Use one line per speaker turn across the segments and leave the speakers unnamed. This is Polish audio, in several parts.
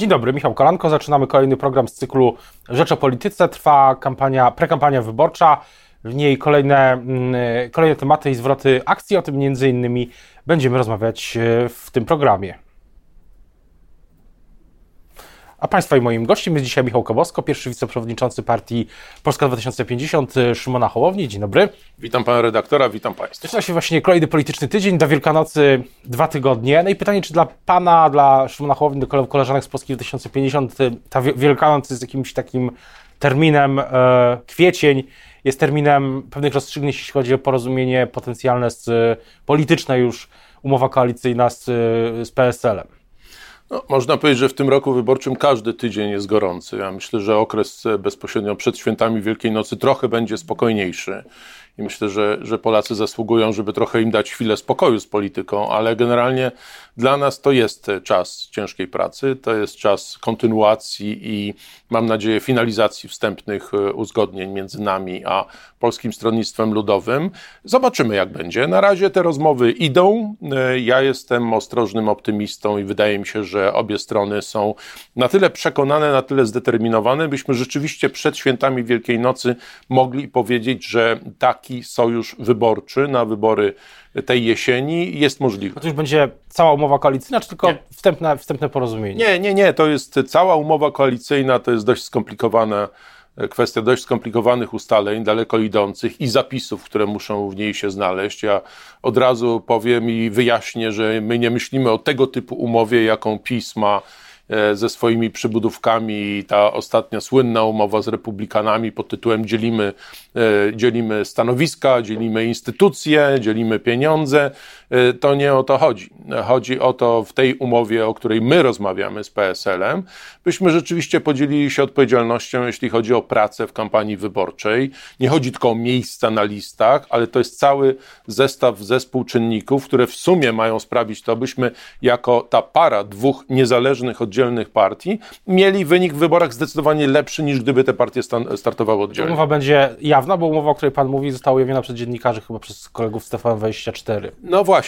Dzień dobry, Michał Kolanko. Zaczynamy kolejny program z cyklu Rzecz o Polityce. Trwa kampania, prekampania wyborcza. W niej kolejne, mm, kolejne tematy i zwroty akcji. O tym między innymi będziemy rozmawiać e, w tym programie. A Państwa i moim gościem jest dzisiaj Michał Kobosko, pierwszy wiceprzewodniczący partii Polska 2050, Szymona Hołowni. Dzień dobry.
Witam pana redaktora, witam państwa.
Zaczyna się właśnie kolejny polityczny tydzień, do Wielkanocy dwa tygodnie. No i pytanie, czy dla pana, dla Szymona Hołowni, do koleżanek z Polski 2050 ta Wielkanoc jest jakimś takim terminem e, kwiecień, jest terminem pewnych rozstrzygnięć, jeśli chodzi o porozumienie potencjalne z polityczne już umowa koalicyjna z, z PSL-em.
No, można powiedzieć, że w tym roku wyborczym każdy tydzień jest gorący. Ja myślę, że okres bezpośrednio przed świętami Wielkiej Nocy trochę będzie spokojniejszy. I myślę, że, że Polacy zasługują, żeby trochę im dać chwilę spokoju z polityką, ale generalnie dla nas to jest czas ciężkiej pracy, to jest czas kontynuacji i mam nadzieję finalizacji wstępnych e, uzgodnień między nami a Polskim Stronnictwem Ludowym. Zobaczymy, jak będzie. Na razie te rozmowy idą. E, ja jestem ostrożnym optymistą i wydaje mi się, że obie strony są na tyle przekonane, na tyle zdeterminowane, byśmy rzeczywiście przed świętami Wielkiej Nocy mogli powiedzieć, że taki sojusz wyborczy na wybory tej jesieni jest możliwy.
To już będzie cała umowa koalicyjna, czy tylko wstępne, wstępne porozumienie?
Nie, nie, nie. To jest cała umowa koalicyjna, to jest dość skomplikowana kwestia dość skomplikowanych ustaleń, daleko idących i zapisów, które muszą w niej się znaleźć. Ja od razu powiem i wyjaśnię, że my nie myślimy o tego typu umowie, jaką pisma E, ze swoimi przybudówkami. Ta ostatnia słynna umowa z republikanami pod tytułem dzielimy, e, dzielimy stanowiska, dzielimy instytucje, dzielimy pieniądze. E, to nie o to chodzi. Chodzi o to w tej umowie, o której my rozmawiamy z PSL-em, byśmy rzeczywiście podzielili się odpowiedzialnością, jeśli chodzi o pracę w kampanii wyborczej. Nie chodzi tylko o miejsca na listach, ale to jest cały zestaw zespół czynników, które w sumie mają sprawić to, byśmy jako ta para dwóch niezależnych oddzielnych partii, mieli wynik w wyborach zdecydowanie lepszy niż gdyby te partie startowały oddzielnie.
Umowa będzie jawna, bo umowa, o której Pan mówi, została ujawniona przez dziennikarzy, chyba przez kolegów Stefan 24.
No właśnie,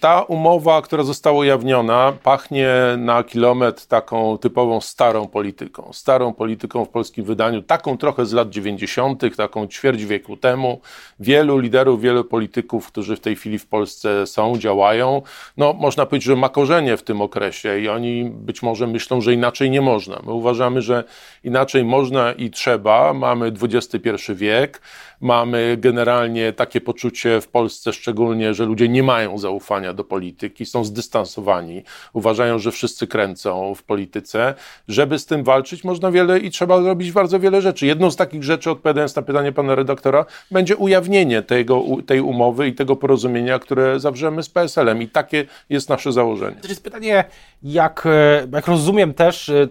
ta umowa, która została ujawniona, pachnie na kilometr taką typową starą polityką. Starą polityką w polskim wydaniu, taką trochę z lat 90., taką ćwierć wieku temu. Wielu liderów, wielu polityków, którzy w tej chwili w Polsce są, działają, no można powiedzieć, że ma korzenie w tym okresie i oni być może myślą, że inaczej nie można. My uważamy, że inaczej można i trzeba. Mamy XXI wiek, mamy generalnie takie poczucie w Polsce szczególnie, że ludzie nie mają zaufania do polityki, są zdystansowani, uważają, że wszyscy kręcą w polityce. Żeby z tym walczyć, można wiele i trzeba zrobić bardzo wiele rzeczy. Jedną z takich rzeczy, odpowiadając na pytanie pana redaktora, będzie ujawnienie tego, tej umowy i tego porozumienia, które zawrzemy z PSL-em. I takie jest nasze założenie.
To jest pytanie, jak, e, jak rozumiem też, e,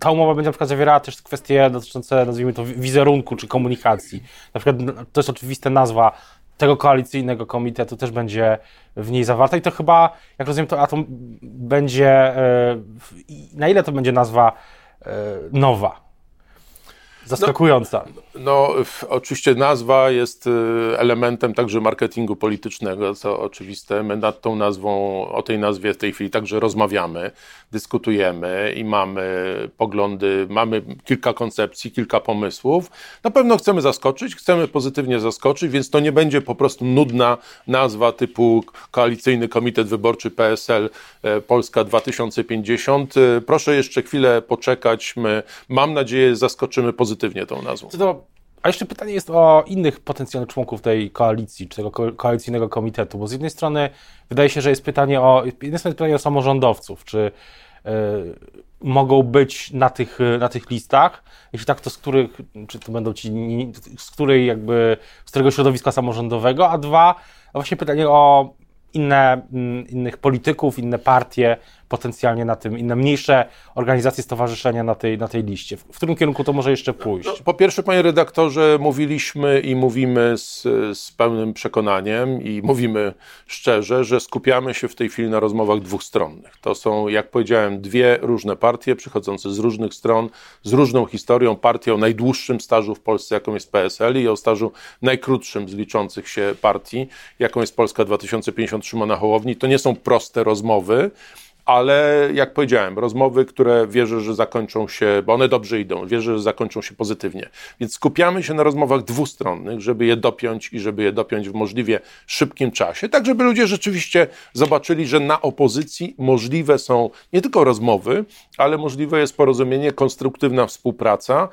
ta umowa będzie na przykład zawierała też kwestie dotyczące, nazwijmy to, wizerunku czy komunikacji. Na przykład no, to jest oczywista nazwa tego koalicyjnego komitetu też będzie w niej zawarta i to chyba, jak rozumiem, to, a to będzie, e, na ile to będzie nazwa nowa? Zaskakująca.
No, no, oczywiście nazwa jest y, elementem także marketingu politycznego, co oczywiste. My nad tą nazwą, o tej nazwie w tej chwili także rozmawiamy, dyskutujemy i mamy poglądy, mamy kilka koncepcji, kilka pomysłów. Na pewno chcemy zaskoczyć, chcemy pozytywnie zaskoczyć, więc to nie będzie po prostu nudna nazwa typu Koalicyjny Komitet Wyborczy PSL e, Polska 2050. E, proszę jeszcze chwilę poczekać. My, mam nadzieję, zaskoczymy pozytywnie tą nazwą.
To, a jeszcze pytanie jest o innych potencjalnych członków tej koalicji, czy tego koalicyjnego komitetu, bo z jednej strony wydaje się, że jest pytanie o, jednej pytanie o samorządowców, czy y, mogą być na tych, na tych listach, jeśli tak, to z których, czy to będą ci, z której jakby, z którego środowiska samorządowego, a dwa, właśnie pytanie o inne, innych polityków, inne partie, potencjalnie na tym, inne mniejsze organizacje, stowarzyszenia na tej, na tej liście. W, którym kierunku to może jeszcze pójść? No,
po pierwsze, panie redaktorze, mówiliśmy i mówimy z, z pełnym przekonaniem i mówimy szczerze, że skupiamy się w tej chwili na rozmowach dwustronnych. To są, jak powiedziałem, dwie różne partie przychodzące z różnych stron, z różną historią. Partia o najdłuższym stażu w Polsce, jaką jest PSL i o stażu najkrótszym z liczących się partii, jaką jest Polska 2050 Szymona Hołowni. To nie są proste rozmowy, ale jak powiedziałem, rozmowy, które wierzę, że zakończą się, bo one dobrze idą, wierzę, że zakończą się pozytywnie. Więc skupiamy się na rozmowach dwustronnych, żeby je dopiąć i żeby je dopiąć w możliwie szybkim czasie, tak żeby ludzie rzeczywiście zobaczyli, że na opozycji możliwe są nie tylko rozmowy, ale możliwe jest porozumienie, konstruktywna współpraca.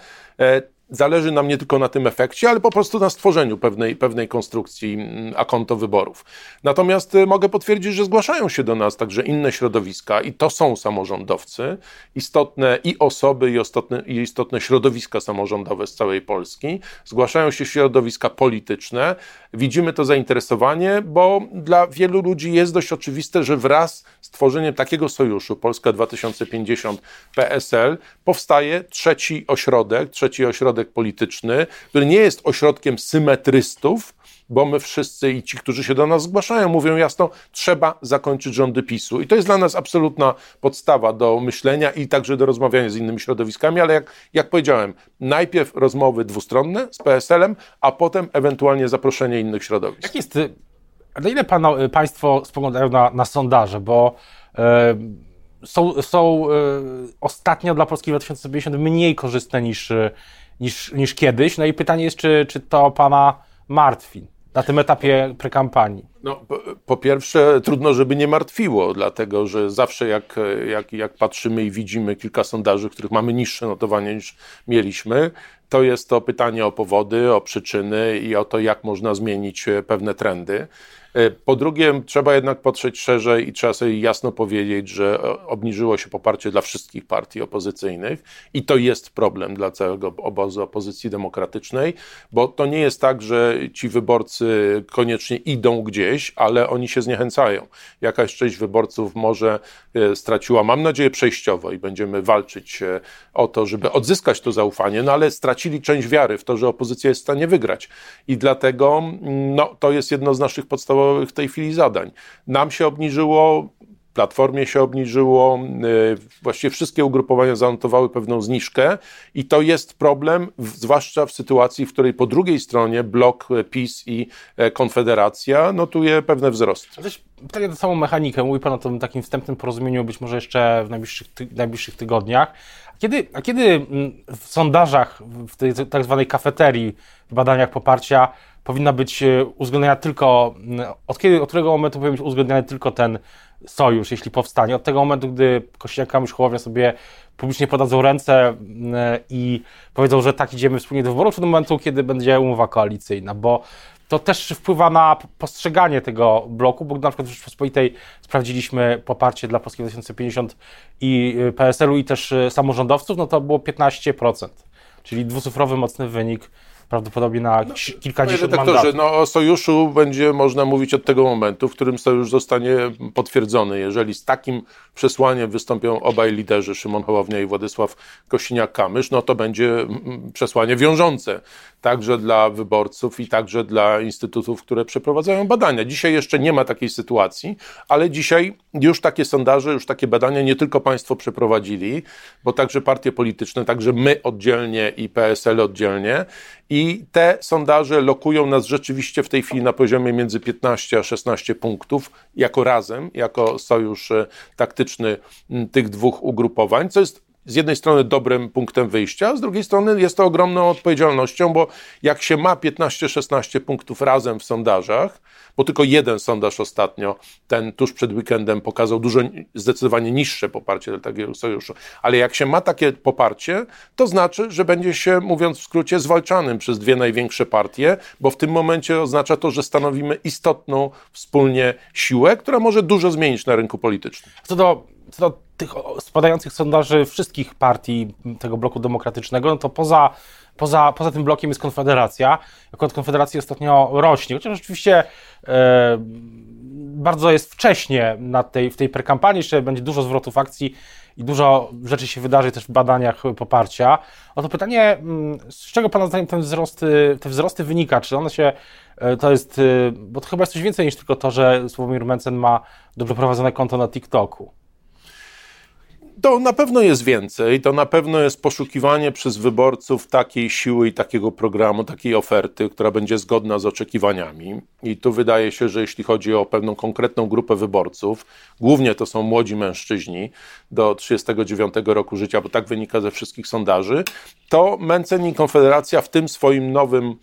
Zależy nam nie tylko na tym efekcie, ale po prostu na stworzeniu pewnej, pewnej konstrukcji mm, akonto wyborów. Natomiast y, mogę potwierdzić, że zgłaszają się do nas także inne środowiska i to są samorządowcy, istotne i osoby, i istotne, i istotne środowiska samorządowe z całej Polski. Zgłaszają się środowiska polityczne. Widzimy to zainteresowanie, bo dla wielu ludzi jest dość oczywiste, że wraz z tworzeniem takiego sojuszu Polska 2050 PSL powstaje trzeci ośrodek, trzeci ośrodek ośrodek polityczny, który nie jest ośrodkiem symetrystów, bo my wszyscy i ci, którzy się do nas zgłaszają, mówią jasno, trzeba zakończyć rządy PiSu. I to jest dla nas absolutna podstawa do myślenia i także do rozmawiania z innymi środowiskami, ale jak, jak powiedziałem, najpierw rozmowy dwustronne z PSL-em, a potem ewentualnie zaproszenie innych środowisk.
Jak jest, na ile pan, Państwo spoglądają na, na sondaże, bo są, są ostatnio dla Polski 2050 mniej korzystne niż niż, niż kiedyś. No i pytanie jest, czy, czy to pana martwi na tym etapie prekampanii?
No, po, po, pierwsze, trudno, żeby nie martwiło, dlatego że zawsze jak, jak, jak patrzymy i widzimy kilka sondaży, w których mamy niższe notowanie niż mieliśmy, to jest to pytanie o powody, o przyczyny i o to, jak można zmienić pewne trendy. E, po drugie, trzeba jednak patrzeć szerzej i trzeba sobie jasno powiedzieć, że obniżyło się poparcie dla wszystkich partii opozycyjnych i to jest problem dla całego obozu opozycji demokratycznej, bo to nie jest tak, że ci wyborcy koniecznie idą gdzieś, ale oni się zniechęcają. Jakaś część wyborców może e, straciła, mam nadzieję, przejściowo i będziemy walczyć e, o to, żeby odzyskać to zaufanie, no ale stracili część wiary w to, że opozycja jest w stanie wygrać. I dlatego mm, no, to jest jedno z naszych podstawowych w tej chwili zadań. Nam się obniżyło, Platformie się obniżyło, y, właściwie wszystkie ugrupowania zanotowały pewną zniżkę i to jest problem, zwłaszcza w sytuacji, w której po drugiej stronie blok e, PiS i e, Konfederacja notuje pewne wzrosty.
Pytanie o samą mechanikę. Mówi Pan o tym takim wstępnym porozumieniu, być może jeszcze w najbliższych, ty, najbliższych tygodniach. A kiedy, a kiedy mm, w sondażach, w tej tak zwanej kafeterii, w badaniach poparcia powinna być e, uwzględniona tylko, od, kiedy, od którego momentu powinien być uwzględniony tylko ten sojusz, jeśli powstanie? Od tego momentu, gdy Kościelka Hołownia sobie publicznie podadzą ręce i powiedzą, że tak idziemy wspólnie do wyborów, czy do momentu, kiedy będzie umowa koalicyjna, bo to też wpływa na postrzeganie tego bloku, bo na przykład w Rzeczpospolitej sprawdziliśmy poparcie dla Polski 2050 i e, PSL-u i też e, samorządowców, no to było 15%, czyli dwucyfrowy mocny wynik prawdopodobnie na no, kilkadziesiąt
no, mandatów. No, o sojuszu będzie można mówić od tego momentu, w którym sojusz zostanie potwierdzony. Jeżeli z takim przesłaniem wystąpią obaj liderzy, Szymon Hołownia i Władysław Kosiniak-Kamysz, no to będzie przesłanie wiążące także dla wyborców i także dla instytutów, które przeprowadzają badania. Dzisiaj jeszcze nie ma takiej sytuacji, ale dzisiaj już takie sondaże, już takie badania nie tylko Państwo przeprowadzili, bo także partie polityczne, także my oddzielnie i PSL oddzielnie. I te sondaże lokują nas rzeczywiście w tej chwili na poziomie między 15 a 16 punktów, jako razem, jako sojusz e, taktyczny tych dwóch ugrupowań, co jest z jednej strony dobrym punktem wyjścia, z drugiej strony jest to ogromną odpowiedzialnością, bo jak się ma 15-16 punktów razem w sondażach, bo tylko jeden sondaż ostatnio, ten tuż przed weekendem, pokazał dużo, zdecydowanie niższe poparcie dla takiego sojuszu. Ale jak się ma takie poparcie, to znaczy, że będzie się, mówiąc w skrócie, zwalczanym przez dwie największe partie, bo w tym momencie oznacza to, że stanowimy istotną wspólnie siłę, która może dużo zmienić na rynku politycznym.
Co do, co do tych spadających sondaży wszystkich partii tego bloku demokratycznego, no to poza, poza, poza tym blokiem jest Konfederacja. Jako Konfederacja ostatnio rośnie, chociaż oczywiście e, bardzo jest wcześnie na tej, w tej prekampanii, jeszcze będzie dużo zwrotów akcji i dużo rzeczy się wydarzy też w badaniach poparcia. O to pytanie, mm, z czego Pana zdaniem ten wzrost, te wzrosty wynika? Czy one się, e, to jest, e, bo to chyba jest coś więcej niż tylko to, że Sławomir Mencen ma dobrze prowadzone konto na TikToku.
To na pewno jest więcej, to na pewno jest poszukiwanie przez wyborców takiej siły i takiego programu, takiej oferty, która będzie zgodna z oczekiwaniami. I tu wydaje się, że jeśli chodzi o pewną konkretną grupę wyborców, głównie to są młodzi mężczyźni do 39 roku życia, bo tak wynika ze wszystkich sondaży, to Mencen i Konfederacja w tym swoim nowym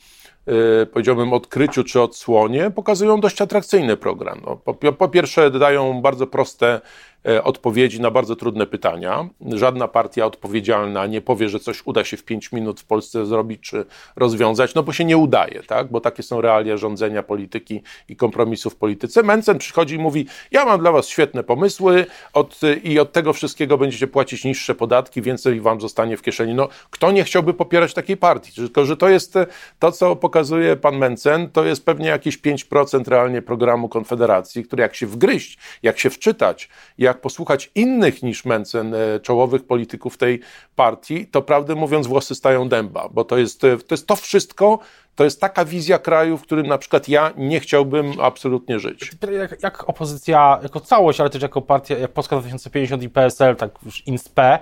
Y, powiedziałbym, odkryciu czy odsłonie, pokazują dość atrakcyjny program. No, po, po pierwsze, dają bardzo proste E, odpowiedzi na bardzo trudne pytania. Żadna partia odpowiedzialna nie powie, że coś uda się w pięć minut w Polsce zrobić czy rozwiązać, no bo się nie udaje, tak? bo takie są realia rządzenia polityki i kompromisów w polityce. Mencen przychodzi i mówi, ja mam dla was świetne pomysły od, i od tego wszystkiego będziecie płacić niższe podatki, więcej wam zostanie w kieszeni. No, kto nie chciałby popierać takiej partii? Tylko, że to jest to, co pokazuje pan Mencen, to jest pewnie jakieś 5% realnie programu Konfederacji, który jak się wgryźć, jak się wczytać, jak jak posłuchać innych niż Mencen, e, czołowych polityków tej partii, to prawdę mówiąc włosy stają dęba, bo to jest to, jest to wszystko, to jest taka wizja kraju, w którym na przykład ja nie chciałbym absolutnie żyć.
Jak, jak opozycja jako całość, ale też jako partia, jak Polska 2050 i PSL, tak już INSPE,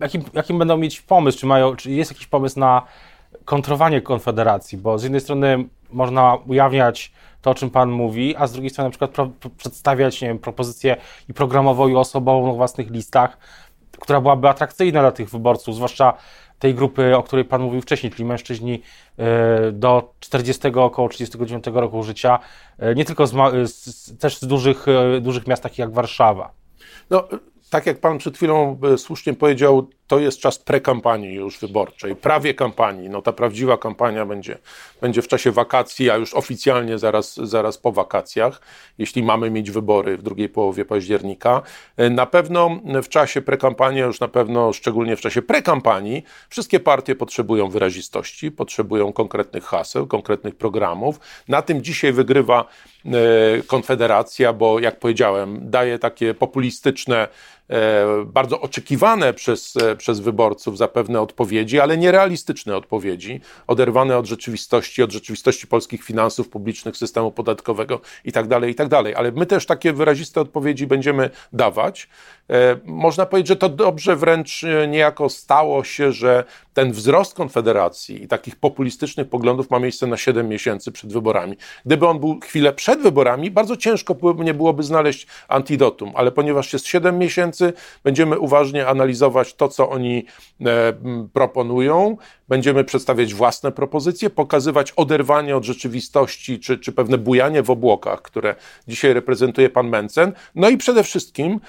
jakim, jakim będą mieć pomysł, czy, mają, czy jest jakiś pomysł na kontrowanie Konfederacji, bo z jednej strony można ujawniać to, o czym Pan mówi, a z drugiej strony na przykład pro, przedstawiać nie wiem, propozycję i programową, i osobową na własnych listach, która byłaby atrakcyjna dla tych wyborców, zwłaszcza tej grupy, o której Pan mówił wcześniej, czyli mężczyźni e, do 40, około 39 roku życia, e, nie tylko z, z, też z dużych, e, dużych miast takich jak Warszawa.
No, tak jak Pan przed chwilą słusznie powiedział, to jest czas prekampanii już wyborczej, prawie kampanii. No ta prawdziwa kampania będzie, będzie w czasie wakacji, a już oficjalnie zaraz, zaraz po wakacjach, jeśli mamy mieć wybory w drugiej połowie października. Na pewno w czasie prekampanii, już na pewno szczególnie w czasie prekampanii, wszystkie partie potrzebują wyrazistości, potrzebują konkretnych haseł, konkretnych programów. Na tym dzisiaj wygrywa e, Konfederacja, bo jak powiedziałem, daje takie populistyczne, e, bardzo oczekiwane przez e, przez wyborców zapewne odpowiedzi, ale nierealistyczne odpowiedzi, oderwane od rzeczywistości, od rzeczywistości polskich finansów publicznych, systemu podatkowego itd., tak itd. Tak ale my też takie wyraziste odpowiedzi będziemy dawać. E, można powiedzieć, że to dobrze wręcz e, niejako stało się, że ten wzrost Konfederacji i takich populistycznych poglądów ma miejsce na 7 miesięcy przed wyborami. Gdyby on był chwilę przed wyborami, bardzo ciężko nie byłoby znaleźć antidotum, ale ponieważ jest 7 miesięcy, będziemy uważnie analizować to, co oni e, proponują, będziemy przedstawiać własne propozycje, pokazywać oderwanie od rzeczywistości, czy, czy pewne bujanie w obłokach, które dzisiaj reprezentuje pan Mencen. No i przede wszystkim,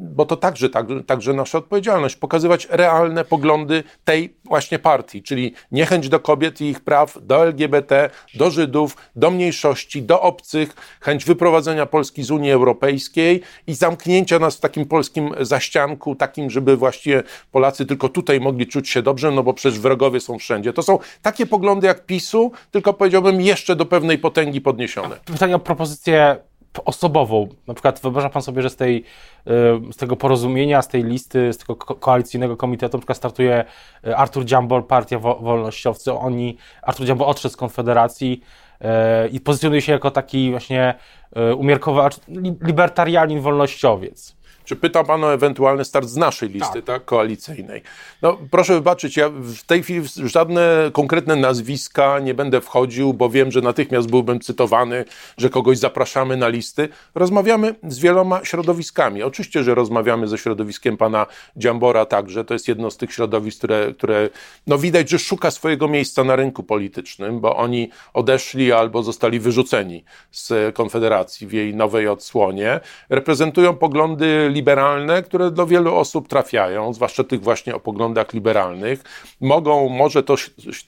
bo to także, także, także nasza odpowiedzialność, pokazywać realne poglądy tej właśnie partii, czyli niechęć do kobiet i ich praw, do LGBT, do Żydów, do mniejszości, do obcych, chęć wyprowadzenia Polski z Unii Europejskiej i zamknięcia nas w takim polskim zaścianku, takim, żeby właściwie Polacy tylko tutaj mogli czuć się dobrze, no bo przecież wrogowie są wszędzie. To są takie poglądy jak PiSu, tylko powiedziałbym jeszcze do pewnej potęgi podniesione.
Pytanie o propozycję osobową. Na przykład wyobraża Pan sobie, że z, tej, y, z tego porozumienia, z tej listy, z tego koalicyjnego komitetu na przykład startuje y, Artur Dziambor, Partia Wolnościowcy. Oni, Artur Dziambor odszedł z Konfederacji y, i pozycjonuje się jako taki właśnie umiarkowany, libertarianin, wolnościowiec.
Czy pyta Pan o ewentualny start z naszej listy, tak. tak, koalicyjnej? No, proszę wybaczyć, ja w tej chwili w żadne konkretne nazwiska nie będę wchodził, bo wiem, że natychmiast byłbym cytowany, że kogoś zapraszamy na listy. Rozmawiamy z wieloma środowiskami. Oczywiście, że rozmawiamy ze środowiskiem pana Dziambora także. To jest jedno z tych środowisk, które, które no widać, że szuka swojego miejsca na rynku politycznym, bo oni odeszli albo zostali wyrzuceni z Konfederacji w jej nowej odsłonie. Reprezentują poglądy liberalne, które do wielu osób trafiają, zwłaszcza tych właśnie o poglądach liberalnych. Mogą, może to,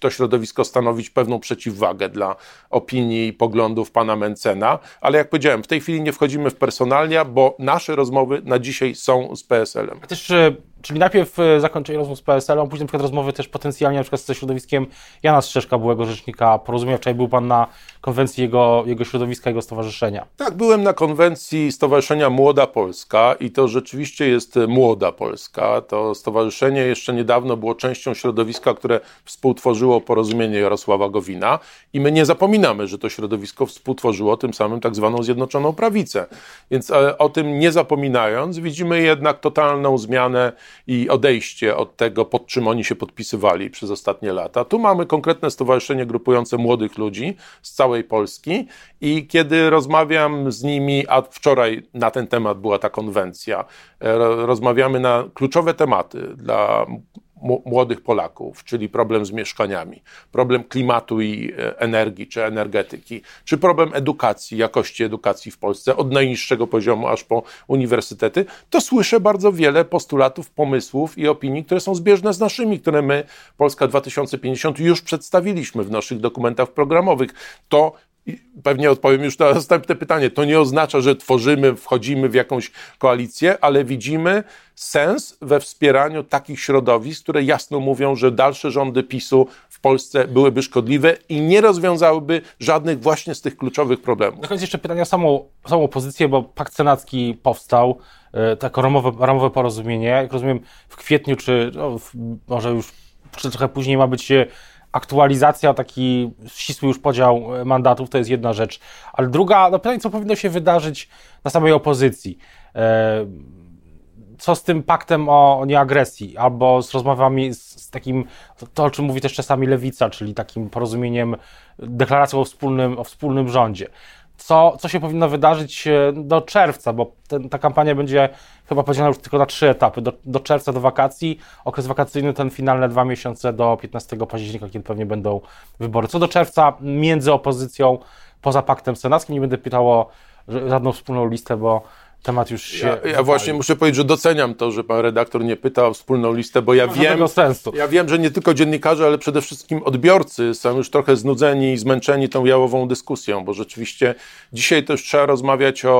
to środowisko stanowić pewną przeciwwagę dla opinii i poglądów pana Mencena, ale jak powiedziałem, w tej chwili nie wchodzimy w personalia, bo nasze rozmowy na dzisiaj są z PSL-em.
Też czyli najpierw e, zakończenie rozmów z PSL-em, później na przykład rozmowy też potencjalnie na przykład ze środowiskiem Jana Strzeszka, byłego rzecznika porozumienia. Wczoraj był Pan na konwencji jego, jego środowiska, jego stowarzyszenia.
Tak, byłem na konwencji Stowarzyszenia Młoda Polska i to rzeczywiście jest Młoda Polska. To stowarzyszenie jeszcze niedawno było częścią środowiska, które współtworzyło porozumienie Jarosława Gowina i my nie zapominamy, że to środowisko współtworzyło tym samym tak zwaną Zjednoczoną Prawicę. Więc e, o tym nie zapominając, widzimy jednak totalną zmianę i odejście od tego, pod czym oni się podpisywali przez ostatnie lata. Tu mamy konkretne stowarzyszenie grupujące młodych ludzi z całej Polski i kiedy rozmawiam z nimi, a wczoraj na ten temat była ta konwencja, e, rozmawiamy na kluczowe tematy dla młodych Polaków, czyli problem z mieszkaniami, problem klimatu i e, energii czy energetyki, czy problem edukacji, jakości edukacji w Polsce od najniższego poziomu aż po uniwersytety, to słyszę bardzo wiele postulatów, pomysłów i opinii, które są zbieżne z naszymi, które my, Polska 2050, już przedstawiliśmy w naszych dokumentach programowych. To pewnie odpowiem już na następne pytanie. To nie oznacza, że tworzymy, wchodzimy w jakąś koalicję, ale widzimy sens we wspieraniu takich środowisk, które jasno mówią, że dalsze rządy PiSu w Polsce byłyby szkodliwe i nie rozwiązałyby żadnych właśnie z tych kluczowych problemów.
Na koniec jeszcze pytania o samą, samą opozycję, bo pakt senacki powstał, e, takie ramowe, ramowe porozumienie. Jak rozumiem, w kwietniu, czy no, może już trochę później ma być aktualizacja, taki ścisły już podział e, mandatów, to jest jedna rzecz. Ale druga, no pytanie, co powinno się wydarzyć na samej opozycji? E, co z tym paktem o nieagresji, albo z rozmowami z, takim, to o czym mówi też czasami lewica, czyli takim porozumieniem, deklaracją o wspólnym, o wspólnym rządzie co, co się powinno wydarzyć e, do czerwca, bo ten, ta kampania będzie chyba podzielona już tylko na trzy etapy. Do, do czerwca, do wakacji, okres wakacyjny, ten finalne dwa miesiące do 15 października, kiedy pewnie będą wybory. Co do czerwca, między opozycją, poza paktem senackim, nie będę pytał o żadną wspólną listę, bo temat już się.
Ja, ja właśnie muszę powiedzieć, że doceniam to, że pan redaktor nie pyta o wspólną listę, bo ja wiem.
Sensu.
Ja wiem, że nie tylko dziennikarze, ale przede wszystkim odbiorcy są już trochę znudzeni i zmęczeni tą jałową dyskusją, bo rzeczywiście dzisiaj też trzeba rozmawiać o,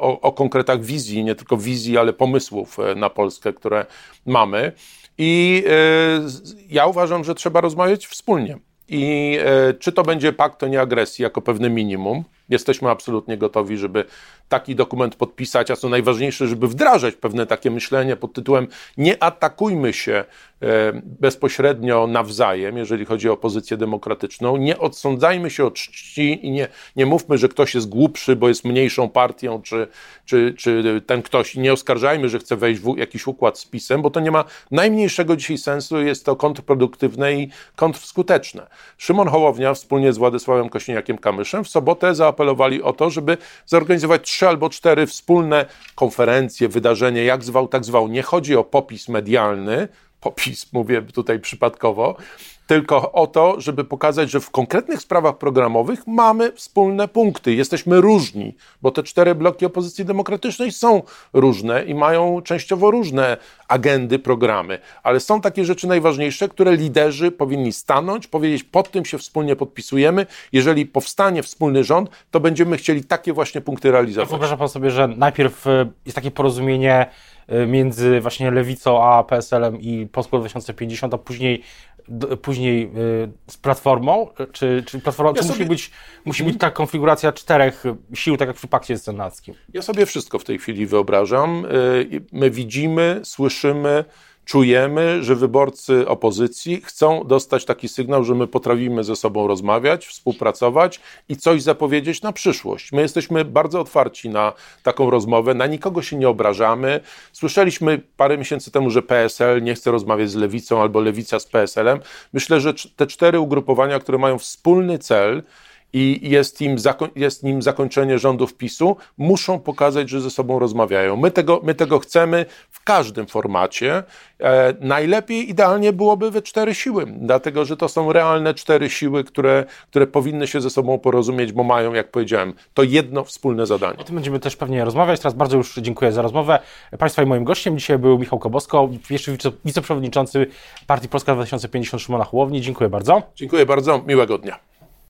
o, o konkretach wizji, nie tylko wizji, ale pomysłów e, na Polskę, które mamy. I y, ja uważam, że trzeba rozmawiać wspólnie. I y, czy to będzie pakt o nieagresji jako pewne minimum, Jesteśmy absolutnie gotowi, żeby taki dokument podpisać, a co najważniejsze, żeby wdrażać pewne takie myślenie pod tytułem nie atakujmy się e, bezpośrednio nawzajem, jeżeli chodzi o opozycję demokratyczną, nie odsądzajmy się od czci i nie, nie mówmy, że ktoś jest głupszy, bo jest mniejszą partią, czy, czy, czy ten ktoś, nie oskarżajmy, że chce wejść w jakiś układ z PiSem, bo to nie ma najmniejszego dzisiaj sensu, jest to kontrproduktywne i kontrskuteczne. Szymon Hołownia wspólnie z Władysławem Kośniakiem-Kamyszem w sobotę zaapelowali o to, żeby zorganizować trzy albo cztery wspólne konferencje, wydarzenia, jak zwał, tak zwał. Nie chodzi o popis medialny, popis mówię tutaj przypadkowo, tylko o to, żeby pokazać, że w konkretnych sprawach programowych mamy wspólne punkty. Jesteśmy różni, bo te cztery bloki opozycji demokratycznej są różne i mają częściowo różne agendy, programy, ale są takie rzeczy najważniejsze, które liderzy powinni stanąć, powiedzieć, pod tym się wspólnie podpisujemy. Jeżeli powstanie wspólny rząd, to będziemy chcieli takie właśnie punkty realizować.
Wyobraża pan sobie, że najpierw e, jest takie porozumienie e, między właśnie Lewicą a PSL-em i Polską 2050, a później później y, z platformą, czy, czy platforma, ja czy sobie... musi, być, musi być ta konfiguracja czterech sił, tak jak w pakcie senackim?
Ja sobie wszystko w tej chwili wyobrażam. Y, my widzimy, słyszymy, czujemy, że wyborcy opozycji chcą dostać taki sygnał, że my potrafimy ze sobą rozmawiać, współpracować i coś zapowiedzieć na przyszłość. My jesteśmy bardzo otwarci na taką rozmowę, na nikogo się nie obrażamy. Słyszeliśmy parę miesięcy temu, że PSL nie chce rozmawiać z lewicą albo lewica z PSL-em. Myślę, że te cztery ugrupowania, które mają wspólny cel, i jest, im jest nim zakończenie rządów PiSu, muszą pokazać, że ze sobą rozmawiają. My tego, my tego chcemy w każdym formacie. E, najlepiej, idealnie byłoby we cztery siły, dlatego że to są realne cztery siły, które, które powinny się ze sobą porozumieć, bo mają, jak powiedziałem, to jedno wspólne zadanie.
O tym będziemy też pewnie rozmawiać. Teraz bardzo już dziękuję za rozmowę. Państwa i moim gościem dzisiaj był Michał Kobosko, jeszcze wiceprzewodniczący Partii Polska 2050 Szymona Hołowni. Dziękuję bardzo.
Dziękuję bardzo. Miłego dnia.